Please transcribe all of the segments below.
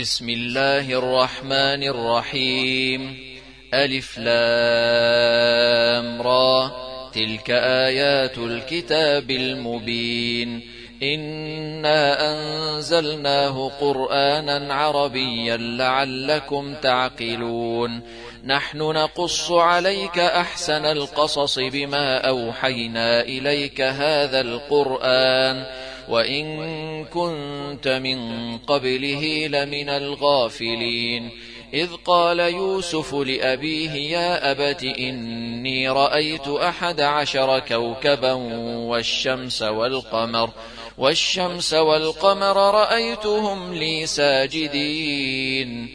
بسم الله الرحمن الرحيم. ألف لام را. تلك آيات الكتاب المبين. إنا أنزلناه قرآنا عربيا لعلكم تعقلون. نحن نقص عليك أحسن القصص بما أوحينا إليك هذا القرآن. وإن كنت من قبله لمن الغافلين. إذ قال يوسف لأبيه يا أبت إني رأيت أحد عشر كوكبا والشمس والقمر والشمس والقمر رأيتهم لي ساجدين.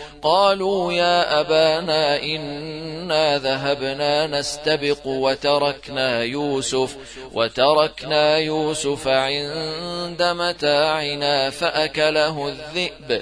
قالوا يا أبانا إنا ذهبنا نستبق وتركنا يوسف وتركنا يوسف عند متاعنا فأكله الذئب.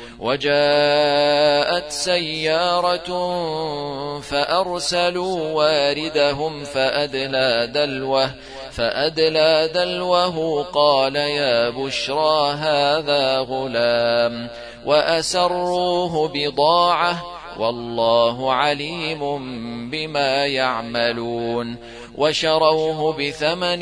وجاءت سيارة فأرسلوا واردهم فأدلى دلوه فأدلى دلوه قال يا بشرى هذا غلام وأسروه بضاعة والله عليم بما يعملون وشروه بثمن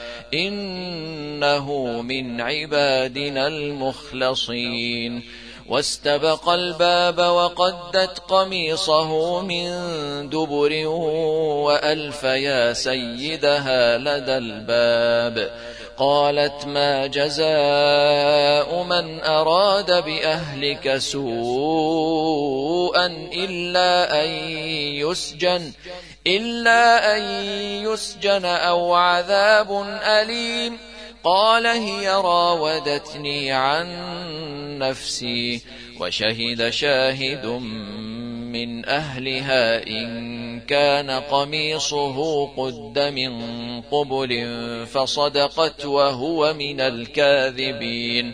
إنه من عبادنا المخلصين. واستبق الباب وقدت قميصه من دبر وألف يا سيدها لدى الباب. قالت ما جزاء من أراد بأهلك سوءا إلا أن يسجن إلا أن يسجن أو عذاب أليم. قال هي راودتني عن نفسي وشهد شاهد من أهلها إن كان قميصه قد من قبل فصدقت وهو من الكاذبين.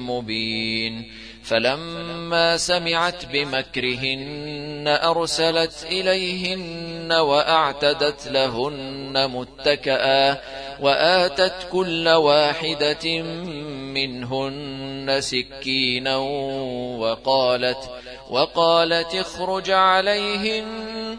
مبين. فلما سمعت بمكرهن أرسلت إليهن وأعتدت لهن متكئا وآتت كل واحدة منهن سكينا وقالت وقالت اخرج عليهن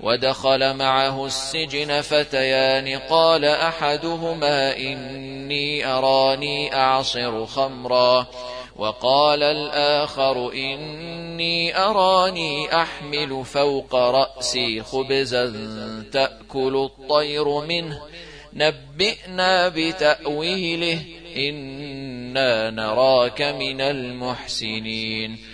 ودخل معه السجن فتيان. قال أحدهما إني أراني أعصر خمرا. وقال الآخر إني أراني أحمل فوق رأسي خبزا تأكل الطير منه. نبئنا بتأويله. إنا نراك من المحسنين.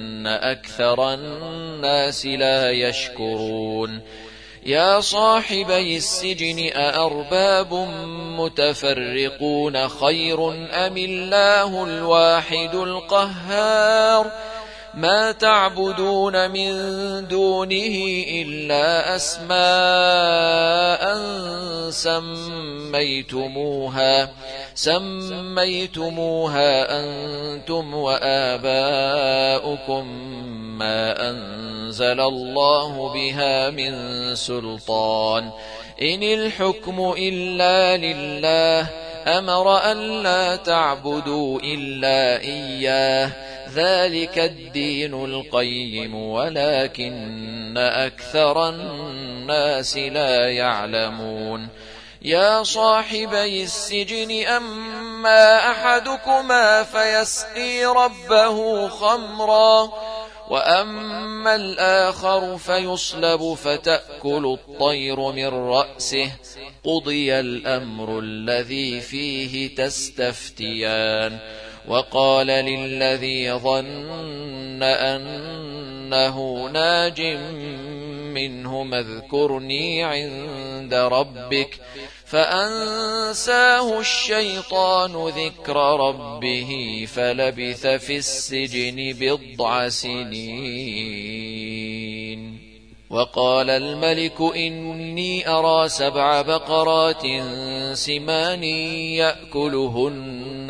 أكثر الناس لا يشكرون. يا صاحبي السجن أأرباب متفرقون خير أم الله الواحد القهار؟ ما تعبدون من دونه إلا أسماء سميتموها سميتموها أنتم وآباؤكم ما أنزل الله بها من سلطان. إن الحكم إلا لله أمر أن لا تعبدوا إلا إياه. ذلك الدين القيم ولكن أكثر الناس لا يعلمون. يا صاحبي السجن أما أحدكما فيسقي ربه خمرا وأما الآخر فيصلب فتأكل الطير من رأسه. قضي الأمر الذي فيه تستفتيان. وقال للذي ظن أنه ناج منه اذكرني عند ربك. فأنساه الشيطان ذكر ربه فلبث في السجن بضع سنين. وقال الملك إني أرى سبع بقرات سمان يأكلهن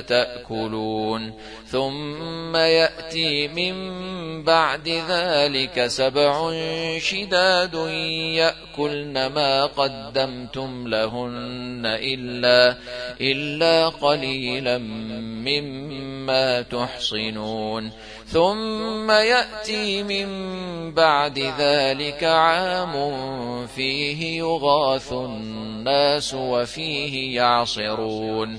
تأكلون ثم يأتي من بعد ذلك سبع شداد يأكلن ما قدمتم لهن إلا, إلا قليلا مما تحصنون ثم يأتي من بعد ذلك عام فيه يغاث الناس وفيه يعصرون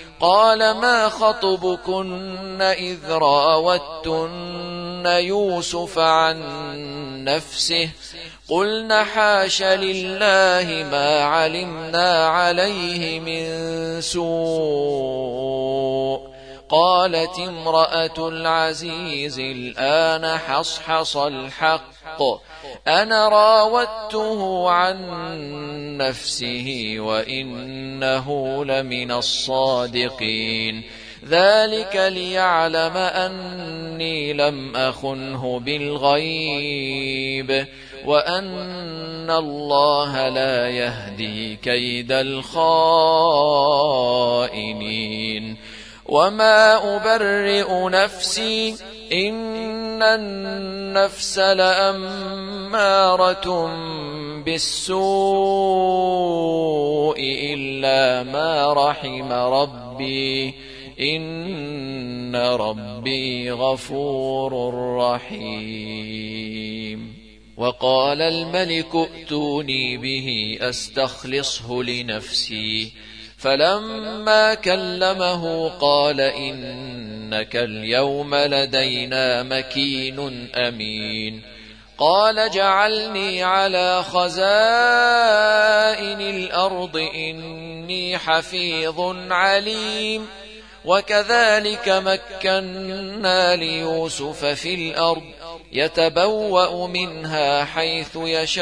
قال ما خطبكن إذ راوتن يوسف عن نفسه قلنا حاش لله ما علمنا عليه من سوء قالت امرأة العزيز الآن حصحص الحق أنا راودته عن نفسه وإنه لمن الصادقين. ذلك ليعلم أني لم أخنه بالغيب وأن الله لا يهدي كيد الخائنين. وما أبرئ نفسي إن النفس لأمارة بالسوء إلا ما رحم ربي إن ربي غفور رحيم وقال الملك ائتوني به أستخلصه لنفسي فلما كلمه قال إنك اليوم لدينا مكين أمين. قال جعلني على خزائن الأرض إني حفيظ عليم. وكذلك مكنا ليوسف في الأرض يتبوأ منها حيث يشاء.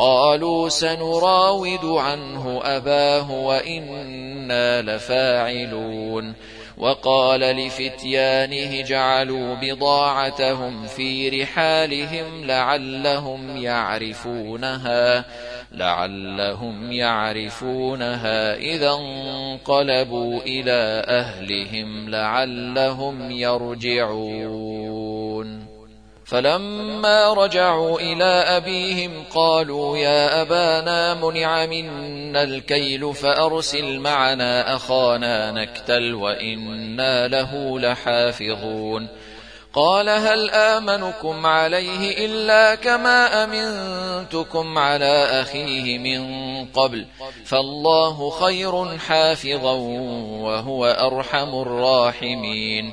قالوا سنراود عنه أباه وإنا لفاعلون. وقال لفتيانه جعلوا بضاعتهم في رحالهم لعلهم يعرفونها لعلهم يعرفونها إذا انقلبوا إلى أهلهم لعلهم يرجعون. فلما رجعوا إلى أبيهم قالوا يا أبانا منع منا الكيل فأرسل معنا أخانا نكتل وإنا له لحافظون. قال هل آمنكم عليه إلا كما أمنتكم على أخيه من قبل؟ فالله خير حافظا وهو أرحم الراحمين.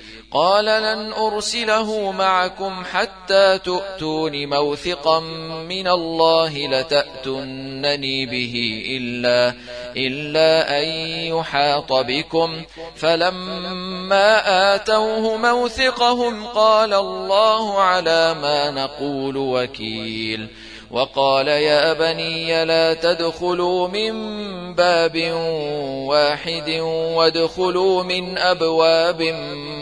قال لن أرسله معكم حتى تؤتون موثقا من الله لتأتنني به إلا, إلا أن يحاط بكم. فلما آتوه موثقهم قال الله على ما نقول وكيل. وقال يا بني لا تدخلوا من باب واحد وادخلوا من أبواب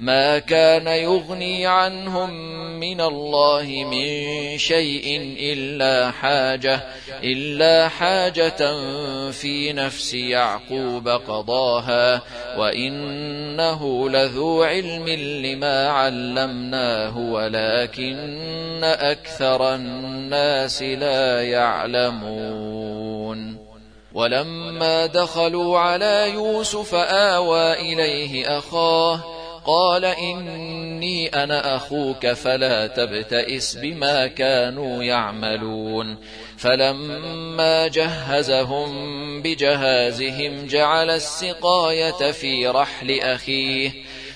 ما كان يغني عنهم من الله من شيء إلا حاجة إلا حاجة في نفس يعقوب قضاها وإنه لذو علم لما علمناه ولكن أكثر الناس لا يعلمون. ولما دخلوا على يوسف آوى إليه أخاه قال إني أنا أخوك فلا تبتئس بما كانوا يعملون. فلما جهزهم بجهازهم جعل السقاية في رحل أخيه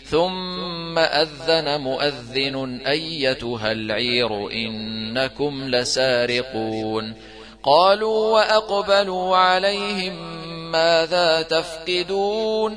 ثم أذن مؤذن أيتها العير إنكم لسارقون. قالوا وأقبلوا عليهم ماذا تفقدون؟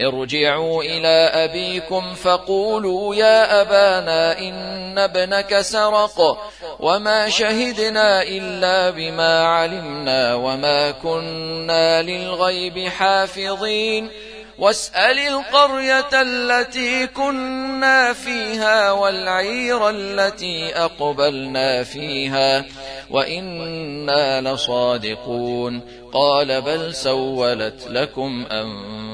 ارجعوا إلى أبيكم فقولوا يا أبانا إن ابنك سرق وما شهدنا إلا بما علمنا وما كنا للغيب حافظين واسأل القرية التي كنا فيها والعير التي أقبلنا فيها وإنا لصادقون قال بل سولت لكم أنفسكم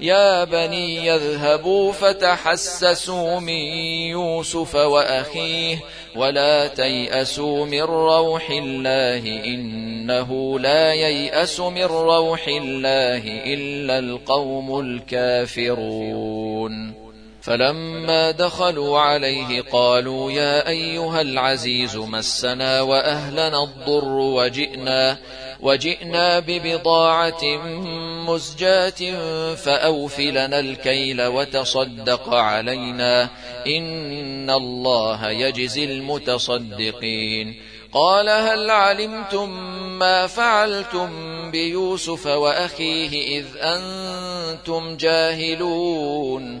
يا بني يذهبوا فتحسسوا من يوسف وأخيه ولا تيأسوا من روح الله إنه لا ييأس من روح الله إلا القوم الكافرون. فلما دخلوا عليه قالوا يا أيها العزيز مسنا وأهلنا الضر وجئنا وجئنا ببضاعة مزجاة فأوف لنا الكيل وتصدق علينا إن الله يجزي المتصدقين. قال هل علمتم ما فعلتم بيوسف وأخيه إذ أنتم جاهلون؟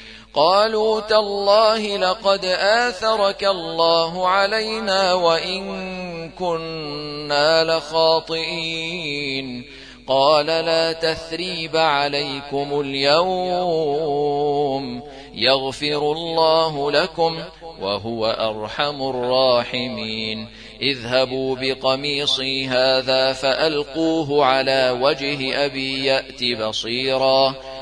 قالوا تالله لقد آثرك الله علينا وإن كنا لخاطئين. قال لا تثريب عليكم اليوم. يغفر الله لكم وهو أرحم الراحمين. اذهبوا بقميصي هذا فألقوه على وجه أبي يأت بصيرا.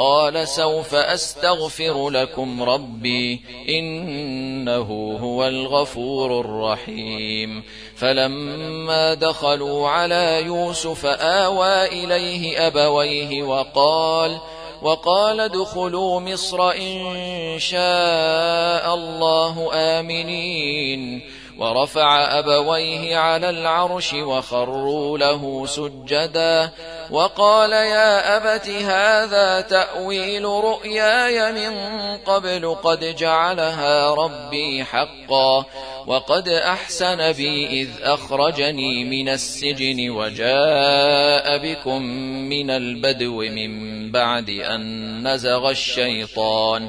قال سوف أستغفر لكم ربي إنه هو الغفور الرحيم. فلما دخلوا على يوسف آوى إليه أبويه وقال وقال ادخلوا مصر إن شاء الله آمنين. ورفع أبويه على العرش وخروا له سجدا. وقال يا أبت هذا تأويل رؤياي من قبل قد جعلها ربي حقا وقد أحسن بي إذ أخرجني من السجن وجاء بكم من البدو من بعد أن نزغ الشيطان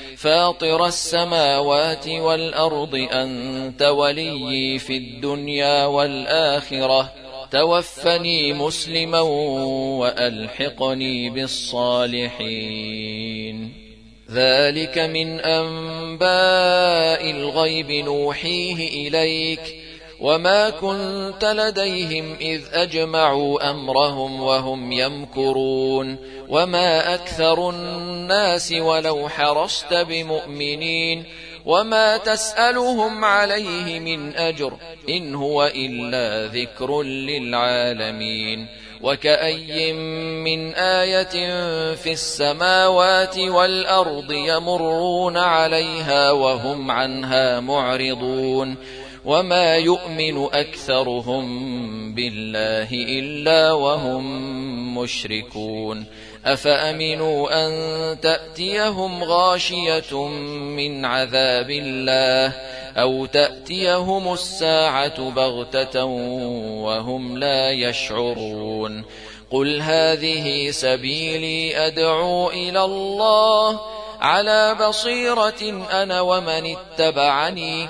فاطر السماوات والأرض أنت وليي في الدنيا والآخرة. توفني مسلما وألحقني بالصالحين. ذلك من أنباء الغيب نوحيه إليك. وما كنت لديهم إذ أجمعوا أمرهم وهم يمكرون وما أكثر الناس ولو حرصت بمؤمنين وما تسألهم عليه من أجر إن هو إلا ذكر للعالمين وكأي من آية في السماوات والأرض يمرون عليها وهم عنها معرضون وما يؤمن أكثرهم بالله إلا وهم مشركون أفأمنوا أن تأتيهم غاشية من عذاب الله أو تأتيهم الساعة بغتة وهم لا يشعرون قل هذه سبيلي أدعو إلى الله على بصيرة أنا ومن اتبعني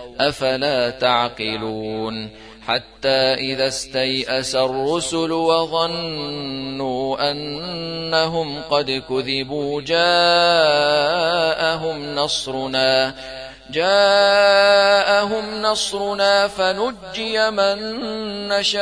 أفلا تعقلون حتى إذا استيأس الرسل وظنوا أنهم قد كذبوا جاءهم نصرنا جاءهم نصرنا فنجي من نشاء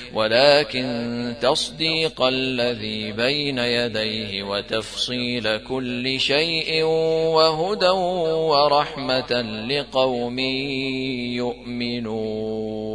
ولكن تصديق الذي بين يديه وتفصيل كل شيء وهدى ورحمة لقوم يؤمنون.